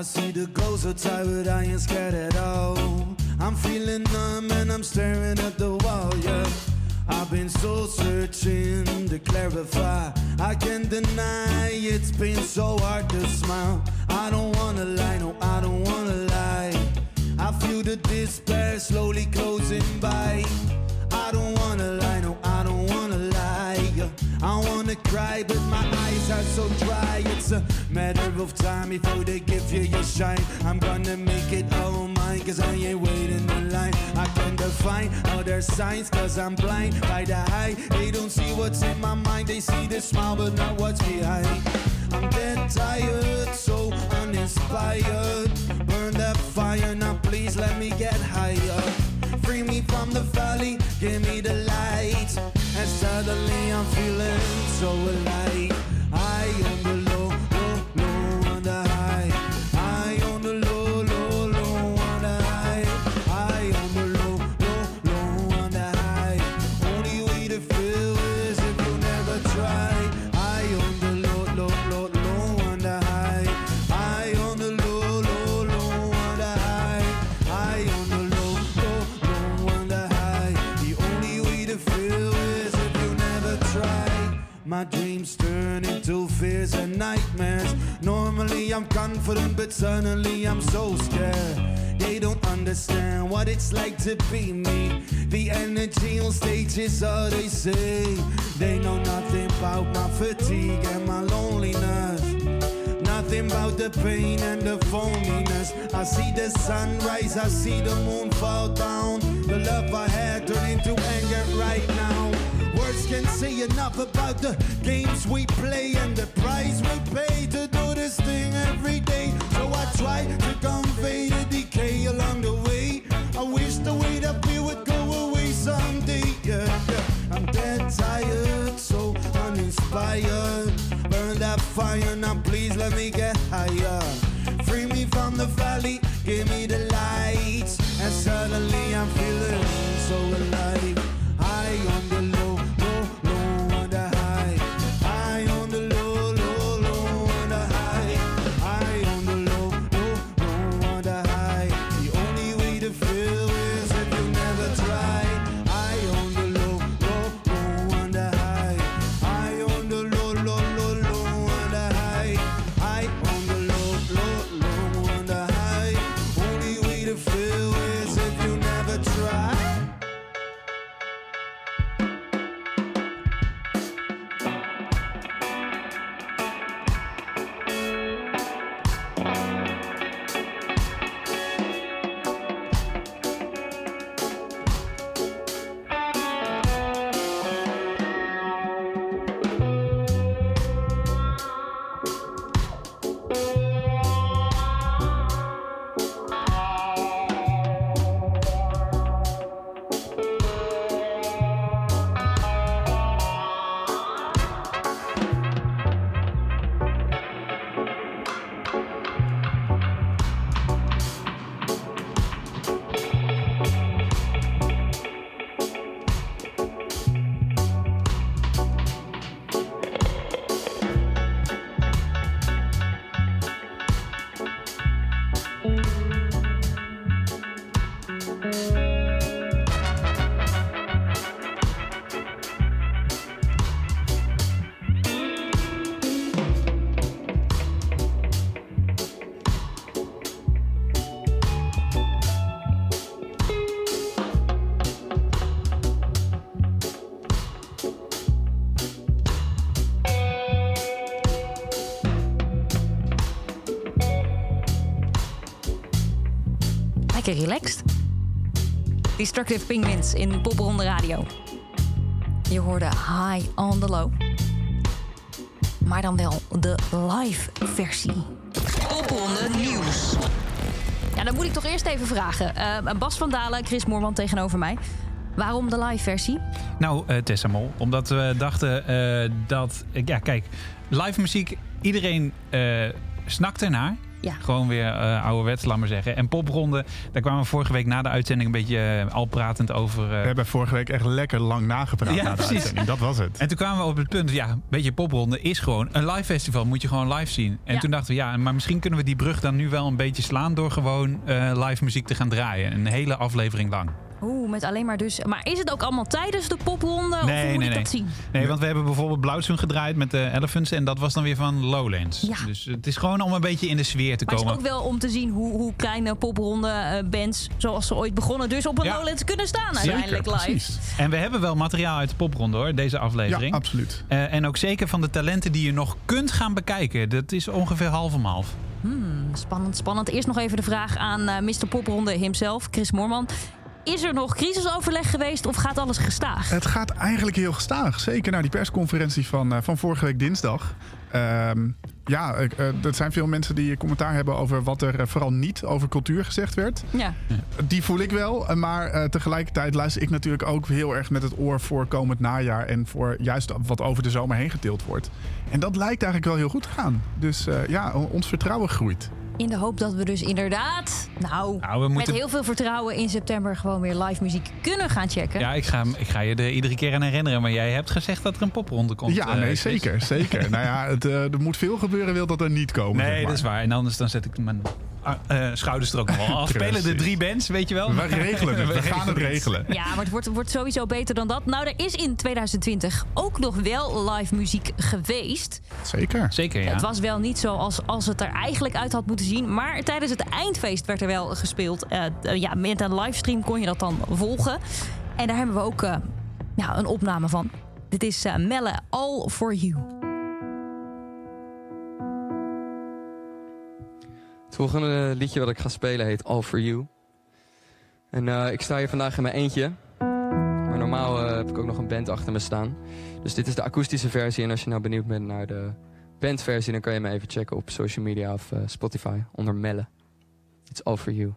I see the ghosts so tired, I ain't scared at all. I'm feeling numb and I'm staring at the wall, yeah. I've been so searching to clarify. I can't deny it's been so hard to smile. I don't wanna lie, no, I don't wanna lie. I feel the despair slowly closing by. I don't wanna lie, no, I wanna cry, but my eyes are so dry. It's a matter of time before they give you your shine. I'm gonna make it all mine, cause I ain't waiting in line. I can define other signs, cause I'm blind by the high. They don't see what's in my mind, they see the smile, but not what's behind. I'm dead tired, so uninspired. Burn that fire, now please let me get higher. Free me from the valley, give me the light. And suddenly I'm feeling so alive. I am My dreams turn into fears and nightmares. Normally I'm confident, but suddenly I'm so scared. They don't understand what it's like to be me. The energy on stage is all they say. They know nothing about my fatigue and my loneliness. Nothing about the pain and the phoniness. I see the sun rise, I see the moon fall down. The love I had turn into anger right now words can say enough about the games we play and the price we pay to do this thing every day. So I try to convey the decay along the way. I wish the way that we would go away someday. Yeah, yeah. I'm dead tired, so uninspired. Burn that fire now, please let me get higher. Free me from the valley, give me the lights, and suddenly I'm feeling Lekker relaxed. Destructive Penguins in Popronde Radio. Je hoorde High on the Low. Maar dan wel de live versie. Popronde Nieuws. Ja, dan moet ik toch eerst even vragen. Uh, Bas van Dalen, Chris Moorman tegenover mij. Waarom de live versie? Nou, uh, Tessa Mol, omdat we dachten uh, dat... Ja, kijk, live muziek, iedereen snakt ernaar. Ja. Gewoon weer uh, ouderwets, laat maar zeggen. En popronde, daar kwamen we vorige week na de uitzending een beetje uh, al pratend over. Uh... We hebben vorige week echt lekker lang nagepraat ja, na de precies. uitzending. Dat was het. En toen kwamen we op het punt, ja, een beetje popronde is gewoon een live festival. Moet je gewoon live zien. En ja. toen dachten we, ja, maar misschien kunnen we die brug dan nu wel een beetje slaan door gewoon live muziek te gaan draaien. Een hele aflevering lang. Oeh, met alleen maar dus. Maar is het ook allemaal tijdens de popronde? Nee, of hoe nee, moet nee. dat zien? Nee, want we hebben bijvoorbeeld Blauwzoen gedraaid met de Elephants. En dat was dan weer van Lowlands. Ja. Dus het is gewoon om een beetje in de sfeer te komen. Maar het is ook wel om te zien hoe, hoe kleine popronde uh, bands, zoals ze ooit begonnen, dus op een Lowlands kunnen staan uiteindelijk live. Precies. En we hebben wel materiaal uit de popronde hoor, deze aflevering. Ja, absoluut. Uh, en ook zeker van de talenten die je nog kunt gaan bekijken. Dat is ongeveer half om half. Hmm, spannend, spannend. Eerst nog even de vraag aan uh, Mr. Popronde himself, Chris Moorman. Is er nog crisisoverleg geweest of gaat alles gestaag? Het gaat eigenlijk heel gestaag. Zeker na die persconferentie van, uh, van vorige week dinsdag. Uh, ja, uh, er zijn veel mensen die commentaar hebben over wat er vooral niet over cultuur gezegd werd. Ja. Die voel ik wel. Maar tegelijkertijd luister ik natuurlijk ook heel erg met het oor voor komend najaar. En voor juist wat over de zomer heen getild wordt. En dat lijkt eigenlijk wel heel goed te gaan. Dus ja, ons vertrouwen groeit. In de hoop dat we dus inderdaad, nou, nou we moeten... met heel veel vertrouwen in september gewoon weer live muziek kunnen gaan checken. Ja, ik ga, ik ga je er iedere keer aan herinneren. Maar jij hebt gezegd dat er een popronde komt. Ja, nee, uh, zeker. zeker. nou ja, het, uh, er moet veel gebeuren, wil dat er niet komen. Nee, zeg maar. dat is waar. En anders dan zet ik mijn uh, schouders er ook nog wel. Al spelen de drie bands, weet je wel. We regelen het. We, gaan het regelen. Ja, maar het wordt, wordt sowieso beter dan dat. Nou, er is in 2020 ook nog wel live muziek geweest. Zeker. Zeker, ja. Het was wel niet zo als, als het er eigenlijk uit had moeten zien. Maar tijdens het eindfeest werd er wel gespeeld. Uh, ja, met een livestream kon je dat dan volgen. En daar hebben we ook uh, ja, een opname van. Dit is Melle All For You. Het volgende liedje wat ik ga spelen heet All For You. En uh, ik sta hier vandaag in mijn eentje. Maar normaal uh, heb ik ook nog een band achter me staan. Dus dit is de akoestische versie. En als je nou benieuwd bent naar de bandversie... dan kan je me even checken op social media of uh, Spotify onder Melle. It's All For You.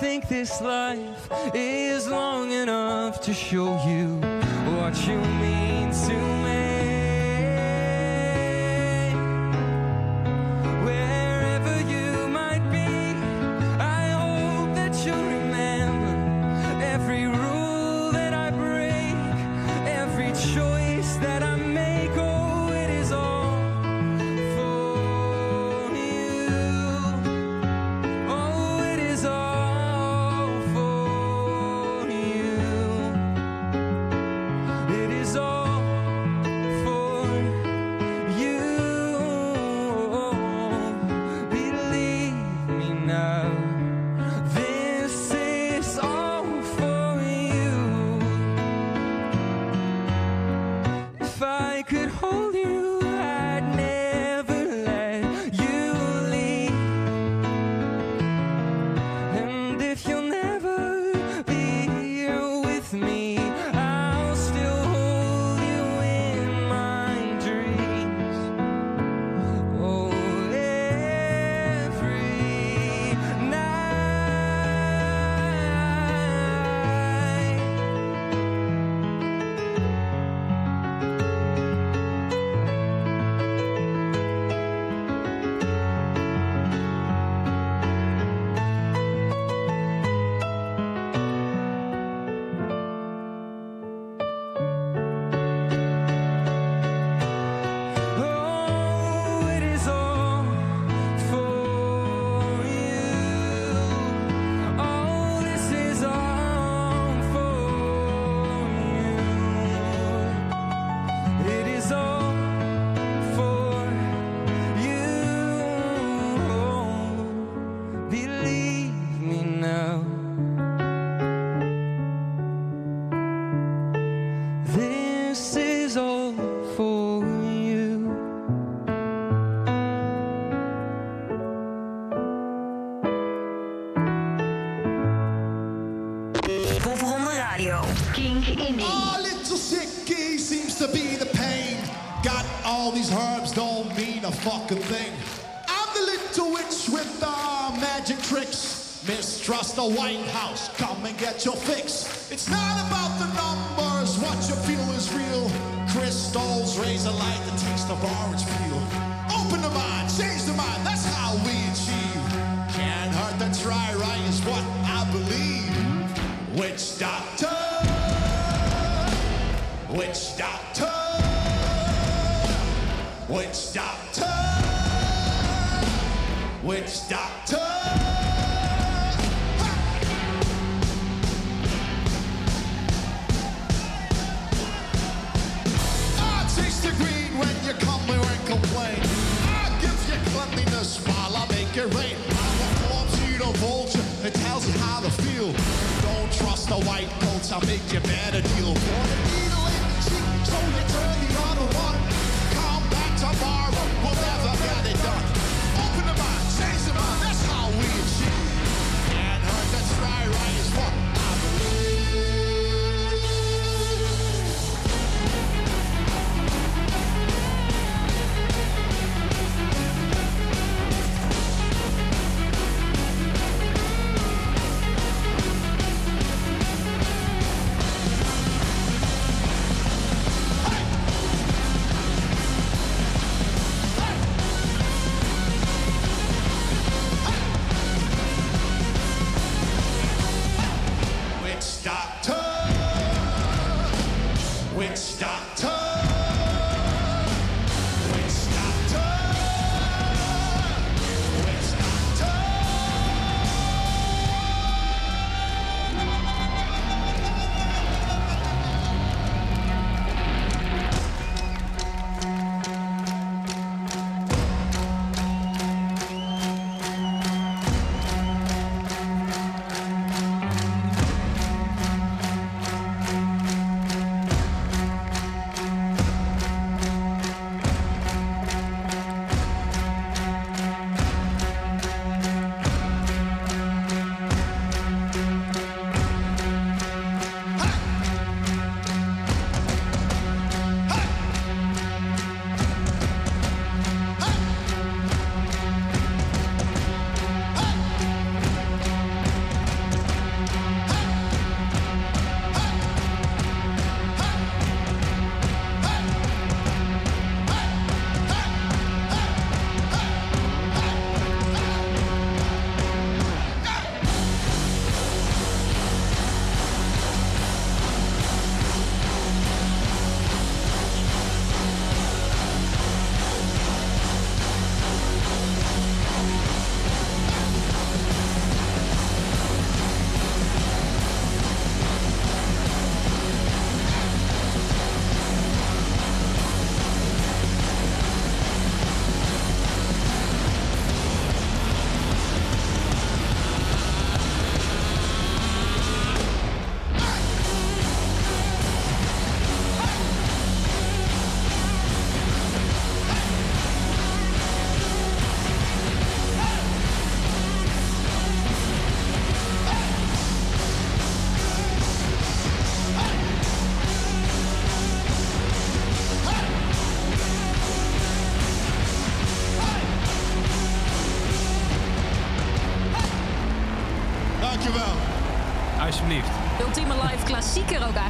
Think this life is long enough to show you what you mean to me. The White House, come and get your fix. It's not about the numbers, what you feel is real. Crystals raise a light, the taste of orange peel. Open the mind, change the mind, that's how we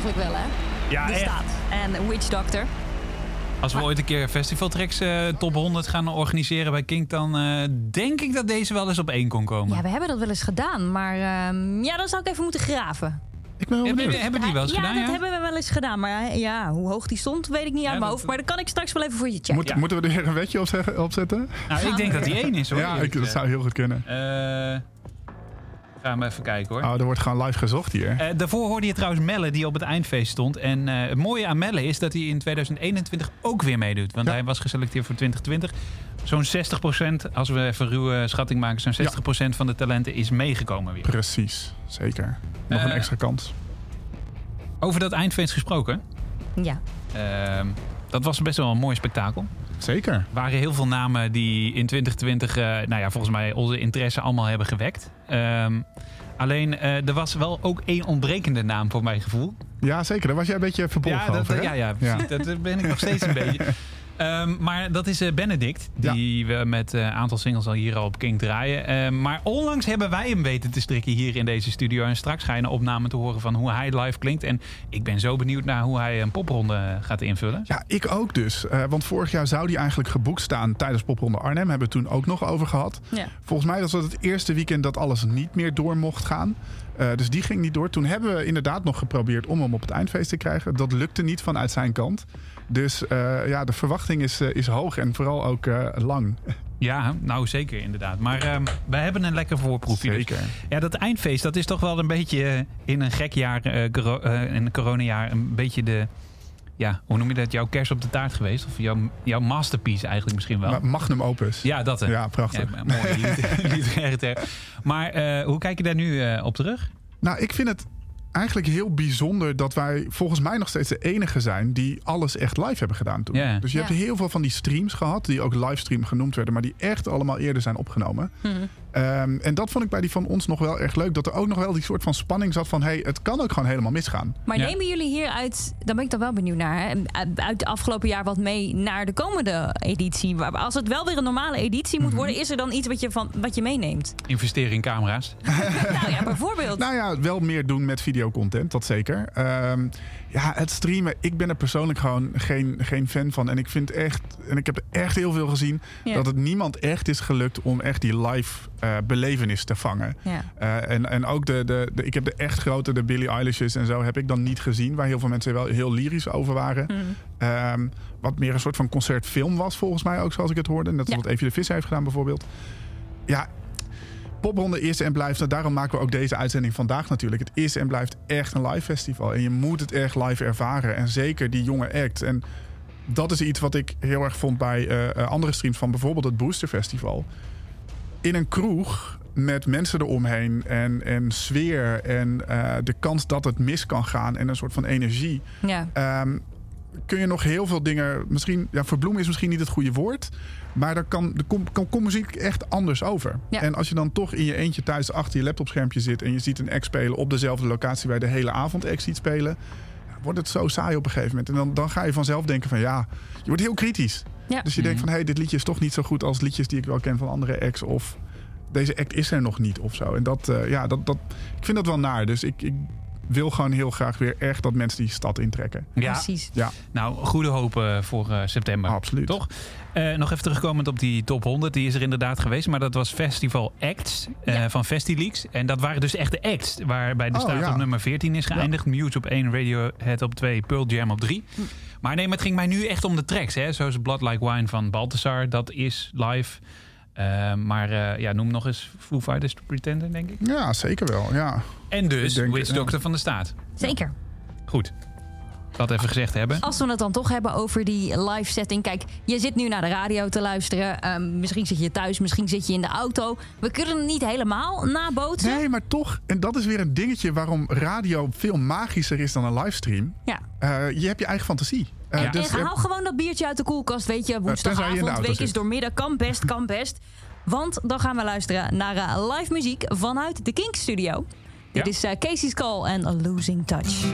eigenlijk wel, hè? Ja, De echt. staat. En Witch Doctor. Als we ooit een keer festivaltracks eh, top 100 gaan organiseren bij Kink, dan eh, denk ik dat deze wel eens op één kon komen. Ja, we hebben dat wel eens gedaan. Maar ehm, ja, dan zou ik even moeten graven. Ik ben Hebben, benieuwd. hebben die wel eens ja, gedaan? dat ja? hebben we wel eens gedaan. Maar ja, hoe hoog die stond, weet ik niet uit Ja, mijn dat- hoofd. Maar dat kan ik straks wel even voor je checken. Moet- Ja. Moeten we er weer een wetje op zeggen- opzetten? Nou, ik denk dat die één is hoor. Ja, ik, dat zou heel goed kunnen. Eh, gaan we even kijken hoor. Oh, er wordt gewoon live gezocht hier. Eh, daarvoor hoorde je trouwens Melle die op het eindfeest stond. En eh, het mooie aan Melle is dat hij in 2021 ook weer meedoet. Want Ja. hij was geselecteerd voor 2020. Zo'n 60%, als we even ruwe schatting maken, zo'n 60% van de talenten is meegekomen weer. Precies, zeker. Nog een Eh, extra kans. Over dat eindfeest gesproken. Ja. ehm, dat was best wel een mooi spektakel. Zeker. Er waren heel veel namen die in 2020, eh, nou ja, volgens mij onze interesse allemaal hebben gewekt. Ehm, alleen, eh, er was wel ook één ontbrekende naam voor mijn gevoel. Ja, zeker. Daar was jij een beetje verbolgen Ja, dat, over, hè? ja, ja, precies. dat ben ik nog steeds een beetje. Ehm, maar dat is eh, Benedict, die we met een aantal singles al hier al op King draaien. Ehm, maar onlangs hebben wij hem weten te strikken hier in deze studio. En straks ga je een opname te horen van hoe hij live klinkt. En ik ben zo benieuwd naar hoe hij een popronde gaat invullen. Ja, ik ook dus. Eh, want vorig jaar zou die eigenlijk geboekt staan tijdens Popronde Arnhem. Hebben we het toen ook nog over gehad. Ja. Volgens mij was dat het eerste weekend dat alles niet meer door mocht gaan. Eh, dus die ging niet door. Toen hebben we inderdaad nog geprobeerd om hem op het eindfeest te krijgen. Dat lukte niet vanuit zijn kant. Dus eh, ja, de verwachting is, eh, is hoog en vooral ook eh, lang. Ja, nou zeker inderdaad. Maar ehm, wij hebben een lekker voorproefje. dus. Zeker. Ja, dat eindfeest, dat is toch wel een beetje in een gek jaar, coro- eh, in een coronajaar, een beetje de, ja, hoe noem je dat, jouw kers op de taart geweest? Of jouw, jouw masterpiece eigenlijk misschien wel? Maar Magnum opus. ja, dat hè. Ja, prachtig. Ja, mooi, literaire term. Maar hoe kijk je daar nu op terug? Nou, ik vind het eigenlijk heel bijzonder dat wij volgens mij nog steeds de enige zijn die alles echt live hebben gedaan toen. Dus je hebt heel veel van die streams gehad, die ook livestream genoemd werden, maar die echt allemaal eerder zijn opgenomen. Mhm. Ehm, en dat vond ik bij die van ons nog wel erg leuk. Dat er ook nog wel die soort van spanning zat van... hey, het kan ook gewoon helemaal misgaan. Maar Ja. nemen jullie hieruit, dan ben ik dan wel benieuwd naar, hè, uit het afgelopen jaar wat mee naar de komende editie? Als het wel weer een normale editie Mhm. moet worden, is er dan iets wat je, van, wat je meeneemt? Investeren in camera's. nou ja, bijvoorbeeld. Nou ja, wel meer doen met videocontent, dat zeker. Ehm, ja, het streamen, ik ben er persoonlijk gewoon geen, geen fan van. En ik vind echt, en ik heb echt heel veel gezien... Ja. dat het niemand echt is gelukt om echt die live eh, belevenis te vangen. Ja. Eh, en, en ook de, de, de, ik heb de echt grote, de Billie Eilishes en zo, heb ik dan niet gezien. Waar heel veel mensen wel heel lyrisch over waren. Mhm. Ehm, wat meer een soort van concertfilm was, volgens mij ook, zoals ik het hoorde. Net als Ja. wat Evie de Visser heeft gedaan, bijvoorbeeld. Ja, popronde is en blijft. en daarom maken we ook deze uitzending vandaag natuurlijk. Het is en blijft echt een live festival. En je moet het echt live ervaren. En zeker die jonge act. En dat is iets wat ik heel erg vond bij eh, eh, andere streams van bijvoorbeeld het Booster Festival. In een kroeg met mensen eromheen en, en sfeer en eh, de kans dat het mis kan gaan en een soort van energie. Ja. Ehm, kun je nog heel veel dingen. Misschien, ja, verbloemen is misschien niet het goede woord. Maar daar kan, de kom, kan, komt muziek echt anders over. Ja. En als je dan toch in je eentje thuis achter je laptopschermpje zit. en je ziet een act spelen op dezelfde locatie waar je de hele avond act ziet spelen. ja, wordt het zo saai op een gegeven moment. En dan, dan ga je vanzelf denken: van ja, je wordt heel kritisch. Ja. Dus je denkt van hé, hey, dit liedje is toch niet zo goed als liedjes die ik wel ken van andere acts. Of deze act is er nog niet of zo. En dat, eh, ja, dat, dat, ik vind dat wel naar. Dus ik, ik wil gewoon heel graag weer echt dat mensen die stad intrekken. Ja, Precies. Ja, nou, goede hoop eh, voor eh, september. absoluut. Toch? Eh, nog even terugkomend op die top 100. Die is er inderdaad geweest. Maar dat was Festival Acts eh, Ja. van Festileaks. En dat waren dus echt de acts. Waarbij de Oh, staat ja. op nummer 14 is geëindigd. Muse op 1, Radiohead op 2, Pearl Jam op 3. Hm. Maar nee, maar het ging mij nu echt om de tracks. Hè? Zoals Blood Like Wine van Balthazar. Dat is live. Eh, maar eh, ja, noem nog eens Foo Fighters to Pretender, denk ik. Ja, zeker wel. Ja. En dus denk, Witch ja. Doctor van de Staat. Zeker. Goed. Dat even gezegd hebben. Als we het dan toch hebben over die live setting. Kijk, je zit nu naar de radio te luisteren. Ehm, misschien zit je thuis, misschien zit je in de auto. We kunnen het niet helemaal nabootsen. Nee, maar toch, en dat is weer een dingetje waarom radio veel magischer is dan een livestream. Ja. Eh, je hebt je eigen fantasie. Eh, Ja. dus, en haal gewoon dat biertje uit de koelkast. Weet je, woensdagavond, week is doormidden. Kan best, kan best. Want dan gaan we luisteren naar eh, live muziek vanuit de Kink Studio. Dit Ja. is eh, Casey's Call en Losing Touch.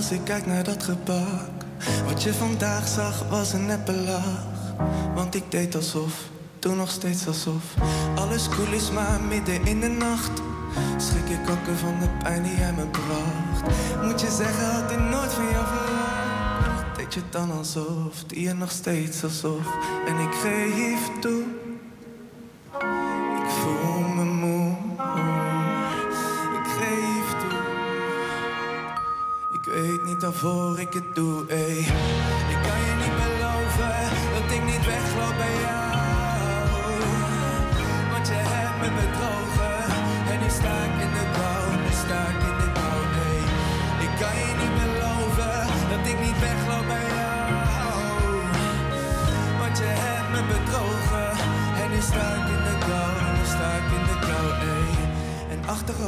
Als ik kijk naar dat gebak. Wat je vandaag zag was een neppe. Want ik deed alsof, doe nog steeds alsof. Alles cool is, maar midden in de nacht. Schrik ik ook van de pijn die jij me bracht. Moet je zeggen, had ik nooit van jou verwacht. Deed je dan alsof, die je nog steeds alsof. En ik geef toe.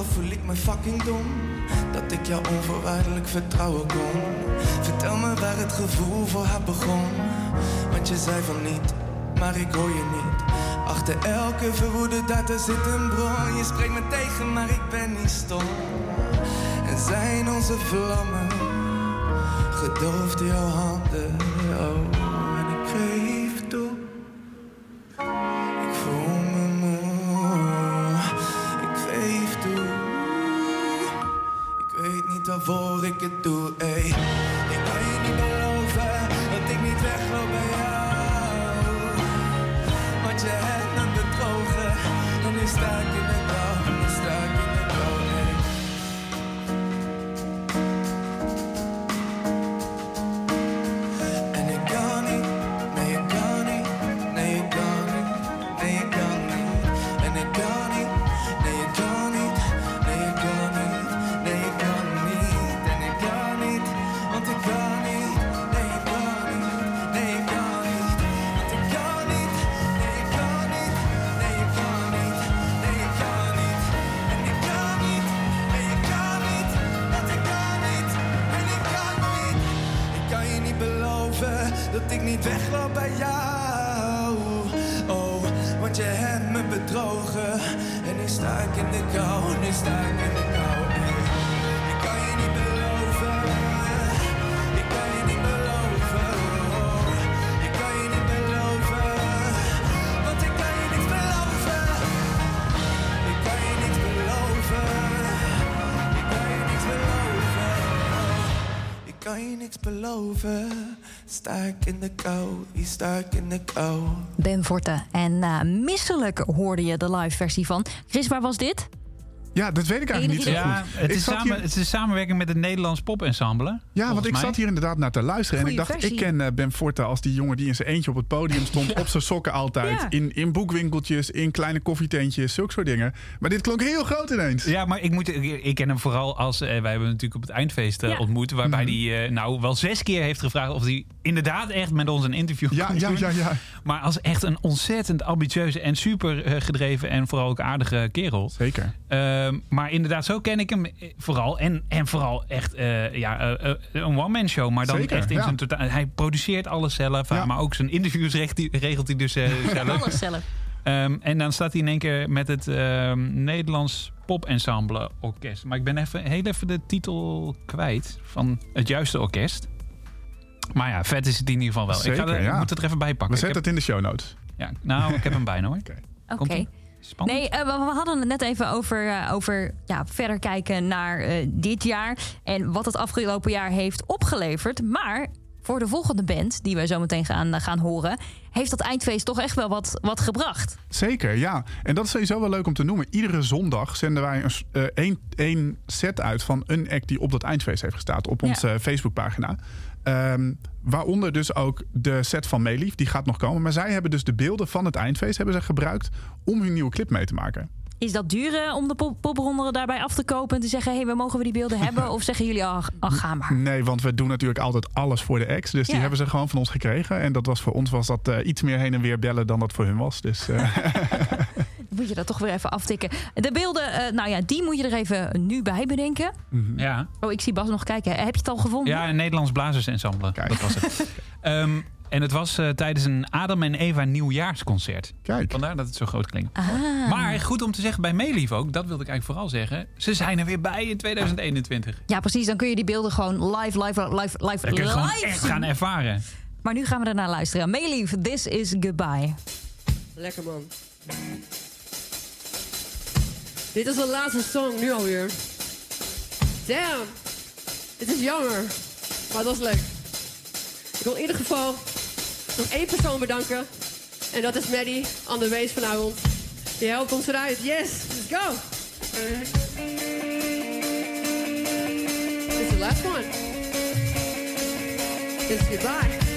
Voel ik me fucking dom. Dat ik jou onvoorwaardelijk vertrouwen kon. Vertel me waar het gevoel voor haar begon. Want je zei van niet, maar ik hoor je niet. Achter elke verwoede er zit een bron. Je spreekt me tegen, maar ik ben niet stom. En zijn onze vlammen gedoofd in jouw handen. Ik in in. Ben Forte. En eh, misselijk hoorde je de live versie van. Chris, waar was dit? Ja, dat weet ik eigenlijk niet zo Ja, goed. het is, samen, hier- het is een samenwerking met het Nederlands Pop-ensemble. Ja, want ik mij. zat hier inderdaad naar te luisteren. en ik dacht, versie. ik ken eh, Ben Forte als die jongen die in zijn eentje op het podium stond. Op zijn sokken altijd. Ja. In, in boekwinkeltjes, in kleine koffietentjes, zulke soort dingen. Maar dit klonk heel groot ineens. Ja, maar ik, moet, ik, ik ken hem vooral als... eh, wij hebben hem natuurlijk op het eindfeest eh, Ja. ontmoet... waarbij Mhm. hij nou wel zes keer heeft gevraagd... of hij inderdaad echt met ons een interview Ja, ja, doen. ja, ja. Maar als echt een ontzettend ambitieuze en super eh, gedreven... en vooral ook aardige kerel. Zeker. Ehm, maar inderdaad, zo ken ik hem eh, vooral. En, en vooral echt eh, ja, een one-man show. Maar dan Zeker, echt in ja. zijn totaal. Hij produceert alles zelf. Ja. Maar ook zijn interviews regelt hij, regelt hij dus eh, zelf. Alles zelf. Ehm, en dan staat hij in één keer met het ehm, Nederlands Pop-ensemble Orkest. Maar ik ben even, heel even de titel kwijt van het juiste orkest. Maar ja, vet is het in ieder geval wel. ik, ga er, ja. ik moet het er even bij We pakken. Ik zetten het in de show notes. ja, nou, ik heb hem bijna hoor. Oké. Oké. Komt-ie? Spannend. Nee, eh, we, we hadden het net even over, eh, over ja, verder kijken naar eh, dit jaar. En wat het afgelopen jaar heeft opgeleverd. Maar voor de volgende band, die wij zo meteen gaan, gaan horen... heeft dat eindfeest toch echt wel wat, wat gebracht. Zeker, ja. En dat is sowieso wel leuk om te noemen. Iedere zondag zenden wij een, één, één set uit van een act die op dat eindfeest heeft gestaan. Op onze Facebookpagina. Ehm, waaronder dus ook de set van Meelief. Die gaat nog komen. Maar zij hebben dus de beelden van het eindfeest hebben ze gebruikt om hun nieuwe clip mee te maken. Is dat duur eh, om de pop popronde daarbij af te kopen... en te zeggen, hé, hey, we mogen we die beelden hebben? Of zeggen jullie, ach, ach ga maar. Nee, want we doen natuurlijk altijd alles voor de ex. Dus die Ja. hebben ze gewoon van ons gekregen. En dat was voor ons was dat eh, iets meer heen en weer bellen dan dat voor hun was. Dus eh, Moet je dat toch weer even aftikken. De beelden, eh, nou ja, die moet je er even nu bij bedenken. Ja. Oh, ik zie Bas nog kijken. Heb je het al gevonden? Ja, een Nederlands blazersensemble. Kijk. Dat was het. Ehm, En het was uh, tijdens een Adam en Eva nieuwjaarsconcert. Kijk. Vandaar dat het zo groot klinkt. Ah. Maar goed om te zeggen bij Meelief ook, dat wilde ik eigenlijk vooral zeggen. Ze zijn er weer bij in 2021. Ja, precies. Dan kun je die beelden gewoon live, live, live, live, Dan kun je gewoon live echt gaan ervaren. Maar nu gaan we ernaar luisteren. Meelief, This is Goodbye. Lekker man. Dit is de laatste song nu alweer. Damn. Dit is jammer. Maar dat was leuk. Ik wil in ieder geval nog één persoon bedanken. En dat is Maddie aan de wees vanavond. Die helpt ons eruit. Yes, let's go. This is the last one. This is goodbye.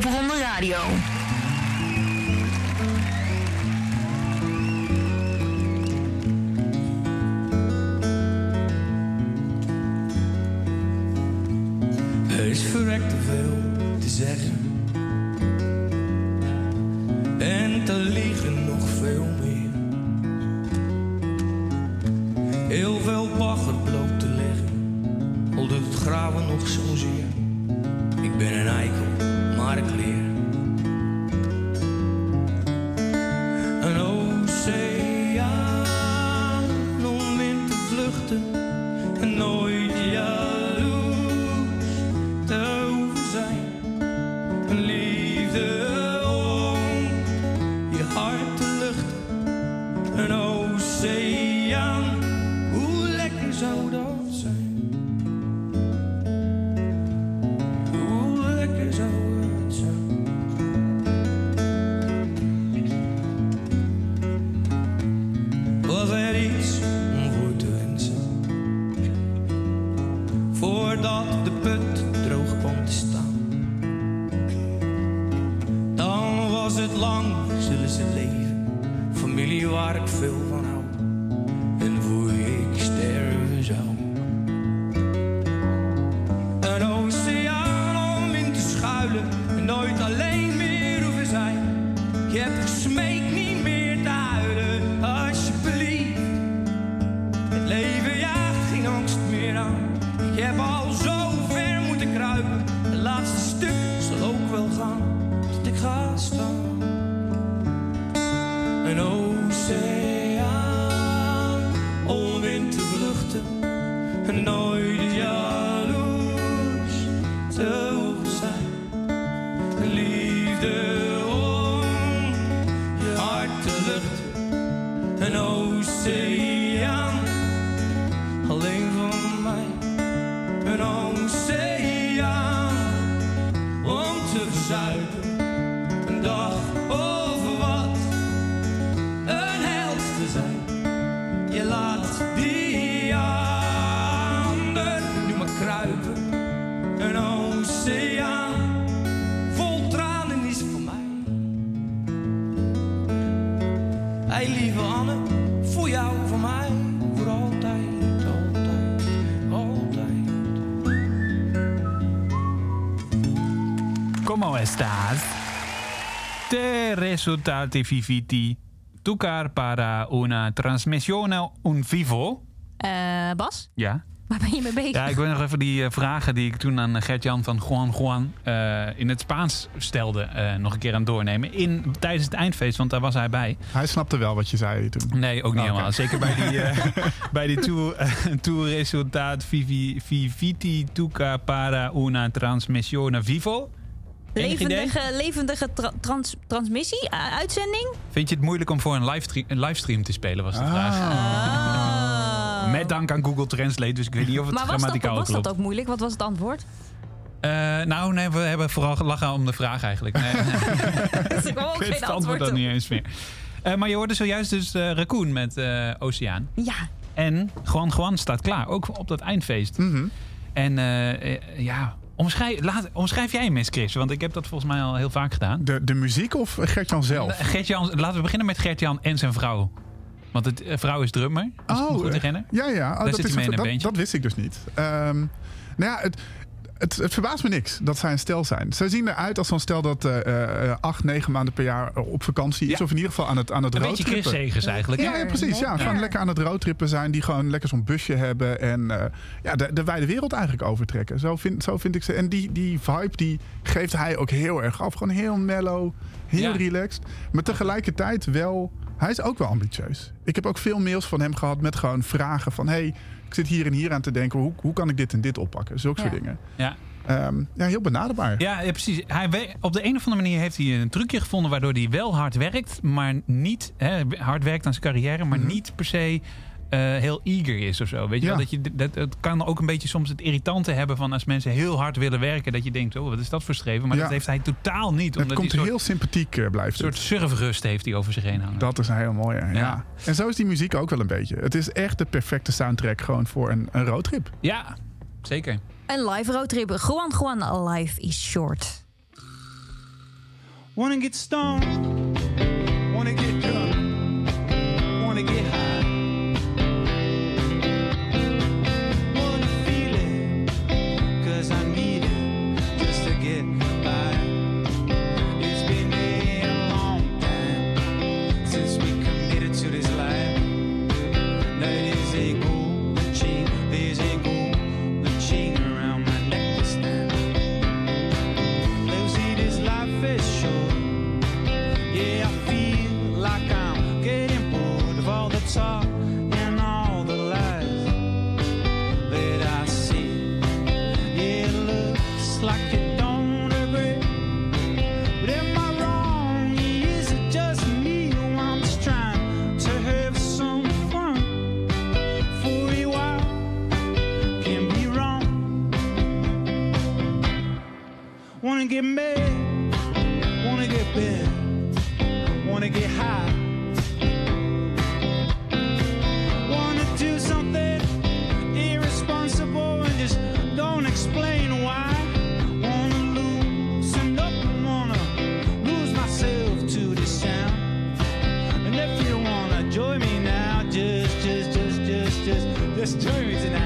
Popronde Radio. Oceaan, hoe lekker zou dat ¿Cómo estás? Te resultati viviti tocar para una transmissione un vivo? Eh, Bas, Ja. waar ben je mee bezig? Ja, ik wil nog even die eh, vragen die ik toen aan Gert-Jan van Juan Juan eh, in het Spaans stelde eh, nog een keer aan het doornemen. In, tijdens het eindfeest, want daar was hij bij. Hij snapte wel wat je zei toen. Nee, ook niet Oké. helemaal. Zeker bij die, eh, bij die tour, eh, tour resultaat vivi, viviti tuca para una transmissione vivo. Levendige, levendige tra- trans- transmissie, uitzending? Vind je het moeilijk om voor een livestream, een livestream te spelen, was de vraag. Oh. Met dank aan Google Translate, dus ik weet niet of het maar grammaticaal was dat klopt. ook moeilijk? Wat was het antwoord? Eh, nou, nee, we hebben vooral gelachen om de vraag eigenlijk. Nee, Dus ik ook ik weet geen het antwoord antwoord dan niet eens meer. Eh, maar je hoorde zojuist dus eh Raccoon met eh, Oceaan. Ja, En Juan Juan staat klaar, ook op dat eindfeest. Mhm. En ja, omschrijf, laat, omschrijf jij hem eens, Chris? Want ik heb dat volgens mij al heel vaak gedaan. De, de muziek of Gertjan zelf? Gert-Jan, laten we beginnen met Gert-Jan en zijn vrouw. Want het eh, vrouw is drummer, als ik me goed eh, herinner. Ja, ja. Oh, dat, is een dat, dat wist ik dus niet. Ehm, nou ja, het, het, het verbaast me niks dat zij een stel zijn. Zij zien eruit als zo'n stel dat eh, eh, acht, negen maanden per jaar op vakantie is. Ja. Of in ieder geval aan het, aan het Een beetje roadtrippen. Chris Segers eigenlijk. Ja, ja, precies. Ja, gewoon Ja. lekker aan het roadtrippen zijn. Die gewoon lekker zo'n busje hebben. En eh, ja, de, de wijde wereld eigenlijk overtrekken. Zo vind, zo vind ik ze. En die, die vibe die geeft hij ook heel erg af. Gewoon heel mellow, heel Ja. relaxed. Maar tegelijkertijd wel... Hij is ook wel ambitieus. Ik heb ook veel mails van hem gehad met gewoon vragen van... hey, ik zit hier en hier aan te denken. Hoe, hoe kan ik dit en dit oppakken? Zulke soort dingen. Ja. Ehm, ja, heel benaderbaar. Ja, ja, precies. Hij op de een of andere manier heeft hij een trucje gevonden waardoor hij wel hard werkt, maar niet hè, hard werkt aan zijn carrière, maar Mhm. niet per se eh, heel eager is of zo. Weet je Ja. wel? Dat je dat, het kan ook een beetje soms het irritante hebben van als mensen heel hard willen werken, dat je denkt, oh, wat is dat voor streven? Maar Ja. dat heeft hij totaal niet. het Omdat komt hij een heel soort, sympathiek eh, blijft soort het. surfrust heeft hij over zich heen hangen. Dat is een heel mooie, ja. Ja. En zo is die muziek ook wel een beetje. Het is echt de perfecte soundtrack gewoon voor een, een roadtrip. Ja, zeker. een live roadtrip. Juan Juan, life is short. Wanna get stoned, And if you wanna join me now, just, just, just, just, just, just join me tonight.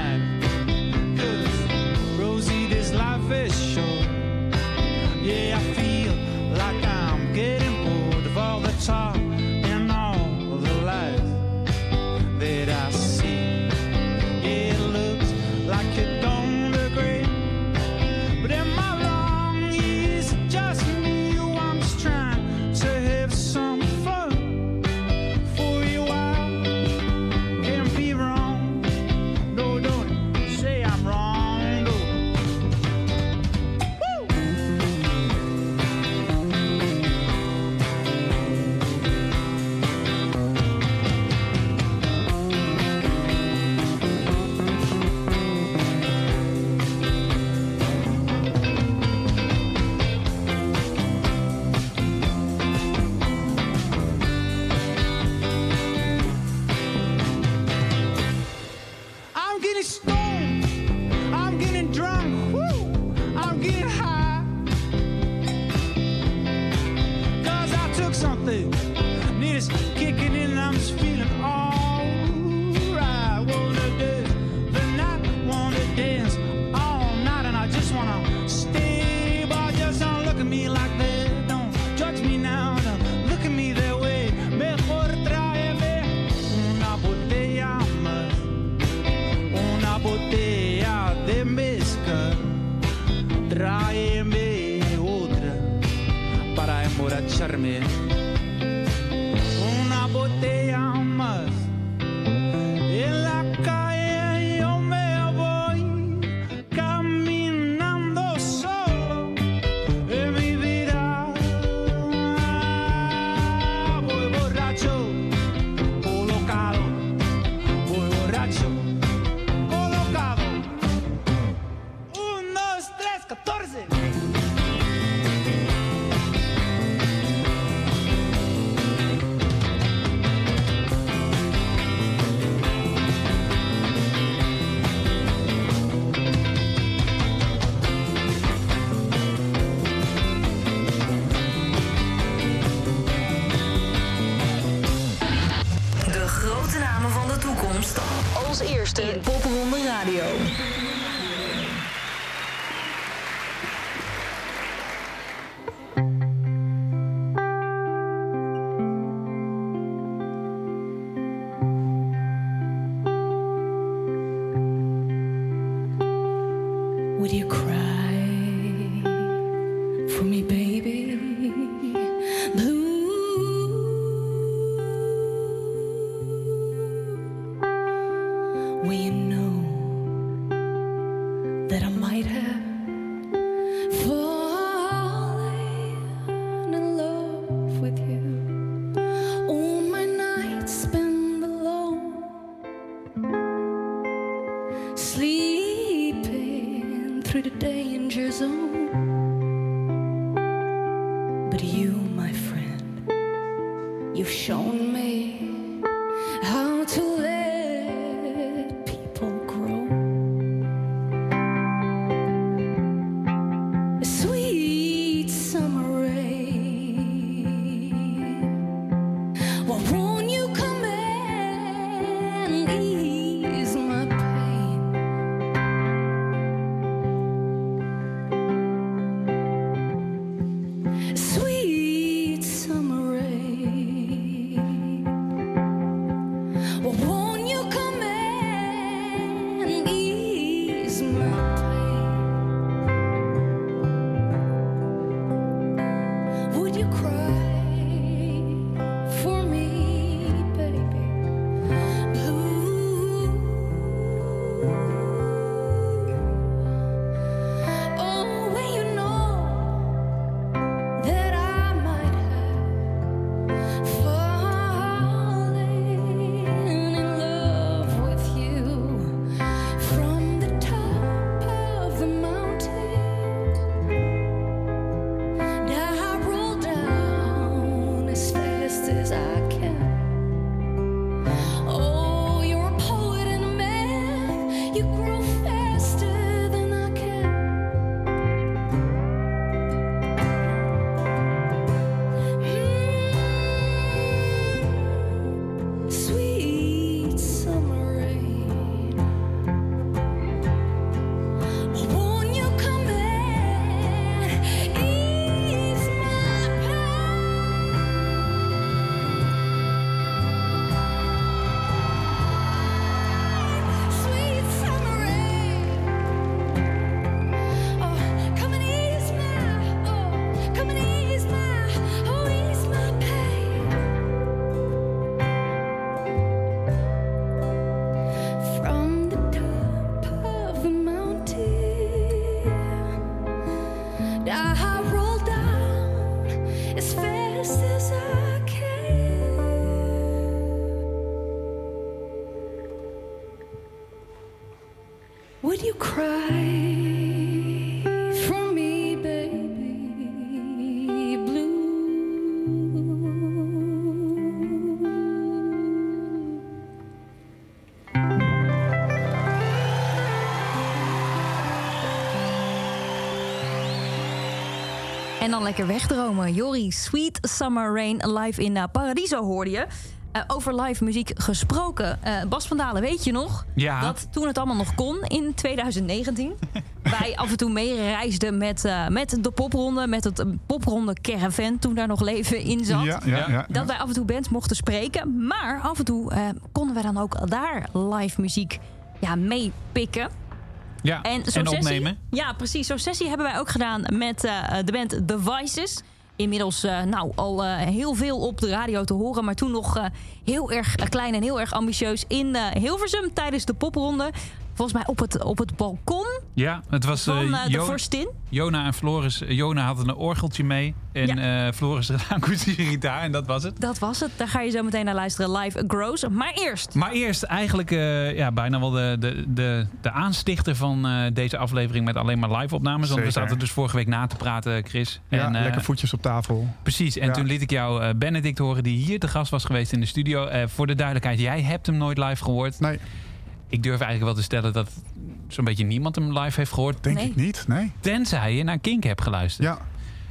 En dan lekker wegdromen. Jori, Sweet Summer Rain live in eh, Paradiso hoorde je. Eh, over live muziek gesproken. Eh, Bas van Dalen, weet je nog? Dat toen het allemaal nog kon in 2019. wij af en toe meereisden met, met de popronde. Met het popronde caravan. Toen daar nog leven in zat. Ja, dat wij af en toe bands mochten spreken. Maar af en toe konden wij dan ook daar live muziek ja, meepikken. Ja, En, en zo'n sessie, opnemen. Ja, precies. Zo'n sessie hebben wij ook gedaan met eh, de band The Voices. Inmiddels eh, nou, al eh, heel veel op de radio te horen. Maar toen nog heel erg klein en heel erg ambitieus in Hilversum tijdens de popronde. Volgens mij op het, op het balkon Ja, het was van eh, eh, de Jo- Vorstin. Jona en Floris. Jona had een orgeltje mee. En eh, Floris had een akoestische gitaar. En dat was het. Dat was het. Daar ga je zo meteen naar luisteren. Live Grows. Maar eerst. Maar eerst eigenlijk eh, ja, bijna wel de, de, de, de aanstichter van eh, deze aflevering met alleen maar live opnames. Want we Zeker. zaten dus vorige week na te praten, Chris. Ja, en, eh, lekker voetjes op tafel. Precies, en Ja. toen liet ik jou eh, Benedict horen die hier te gast was geweest in de studio. Eh, voor de duidelijkheid, jij hebt hem nooit live gehoord. Nee. Ik durf eigenlijk wel te stellen dat zo'n beetje niemand hem live heeft gehoord. Denk Nee. ik niet, nee. Tenzij je naar Kink hebt geluisterd. Ja,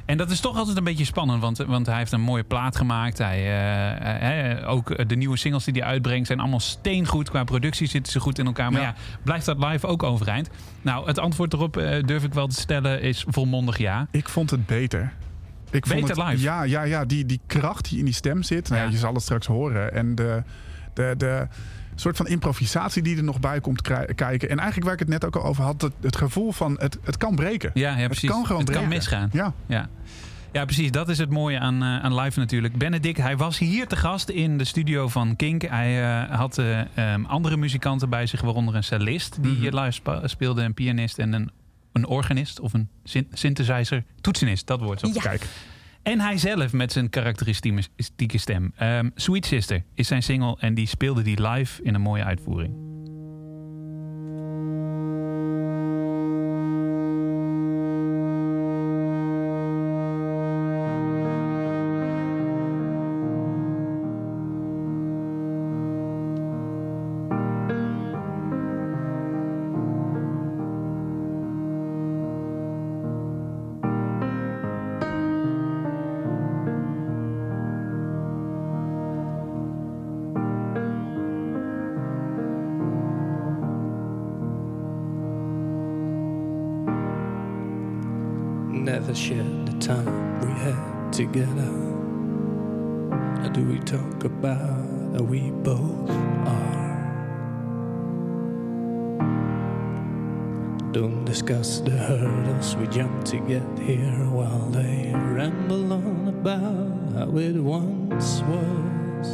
En dat is toch altijd een beetje spannend, want, want hij heeft een mooie plaat gemaakt. Hij, eh, eh, ook de nieuwe singles die hij uitbrengt zijn allemaal steengoed. Qua productie zitten ze goed in elkaar. Maar ja, Ja. blijft dat live ook overeind? Nou, het antwoord erop eh, durf ik wel te stellen is volmondig ja. ik vond het beter. Ik vond Beter het, live? Ja, ja, ja die, die kracht die in die stem zit. Nou, ja, Ja. je zal het straks horen. En de, de, de soort van improvisatie die er nog bij komt kijken. En eigenlijk waar ik het net ook al over had. Het, het gevoel van het, het kan breken. Ja, ja het precies. kan gewoon het breken. kan misgaan. Ja. Ja. Ja, precies. Dat is het mooie aan, eh, aan live natuurlijk. Benedict, hij was hier te gast in de studio van Kink. Hij eh, had eh, ehm, andere muzikanten bij zich, waaronder een cellist die Mhm. hier live speelde, een pianist en een, een organist of een syn- synthesizer. Toetsenist, dat woord. Zo. Ja. Kijk. En hij zelf met zijn karakteristieke stem. Ehm, Sweet Sister is zijn single en die speelde die live in een mooie uitvoering. Discuss the hurdles we jump to get here while they ramble on about how it once was.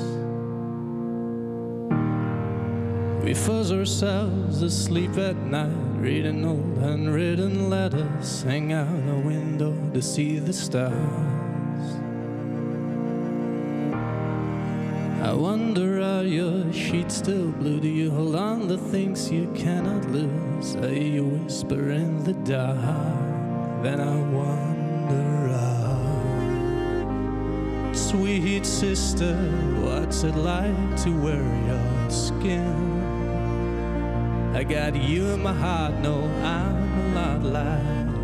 We fuzz ourselves asleep at night, reading old handwritten letters, hang out a window to see the stars. I wonder are your sheets still blue? Do you hold on to things you cannot lose? Are you whisper in the dark? Then I wander out. Sweet sister, what's it like to wear your skin? I got you in my heart, no, I'm a lot like.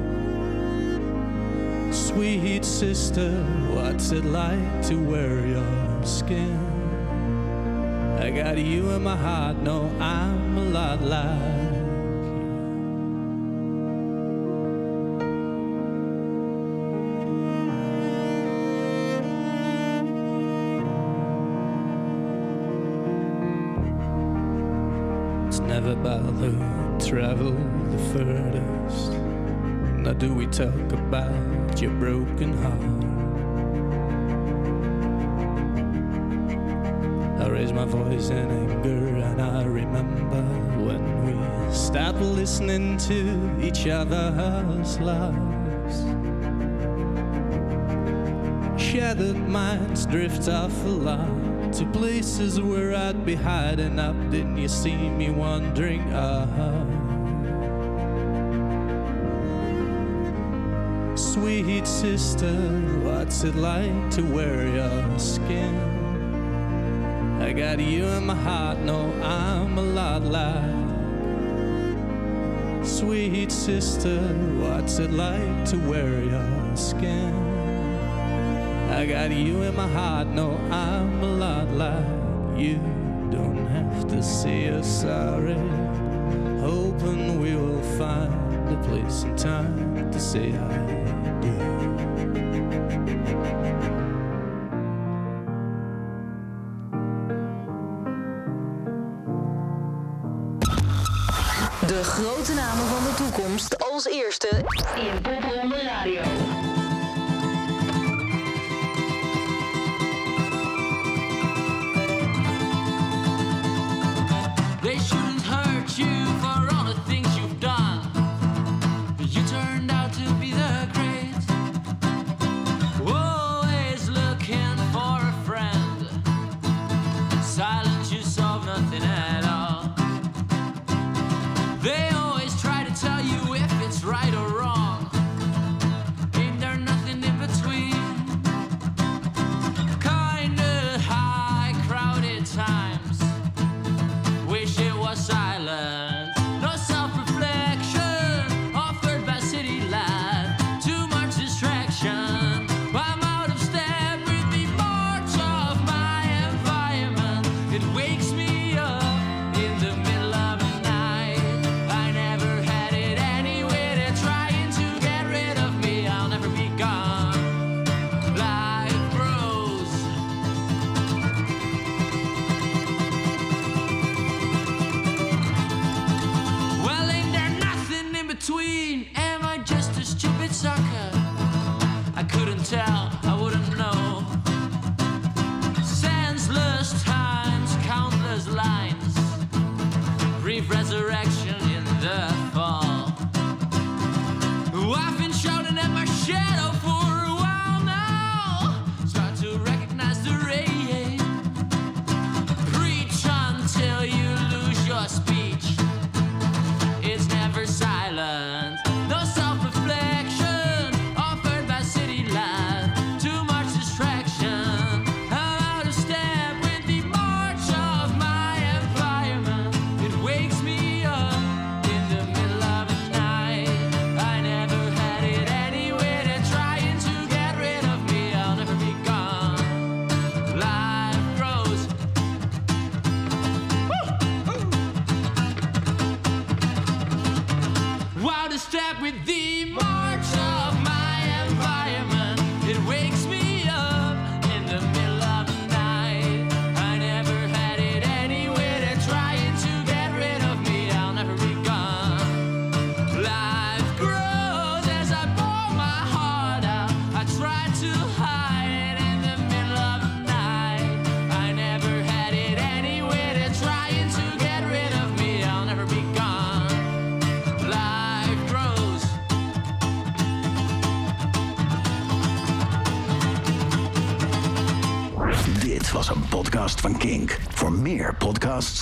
Sweet sister, what's it like to wear your skin? I got you in my heart, no, I'm a lot like. Broken heart? I raise my voice in anger and I remember when we stopped listening to each other's lives. Shattered minds drift off a lot to places where I'd be hiding up. Didn't you see me wandering? Sweet sister, what's it like to wear your skin? I got you in my heart, no, I'm a lot like. Sweet sister, what's it like to wear your skin? I got you in my heart, no, I'm a lot like you. Don't have to say you're sorry. Hoping we will find a place and time to say I als eerste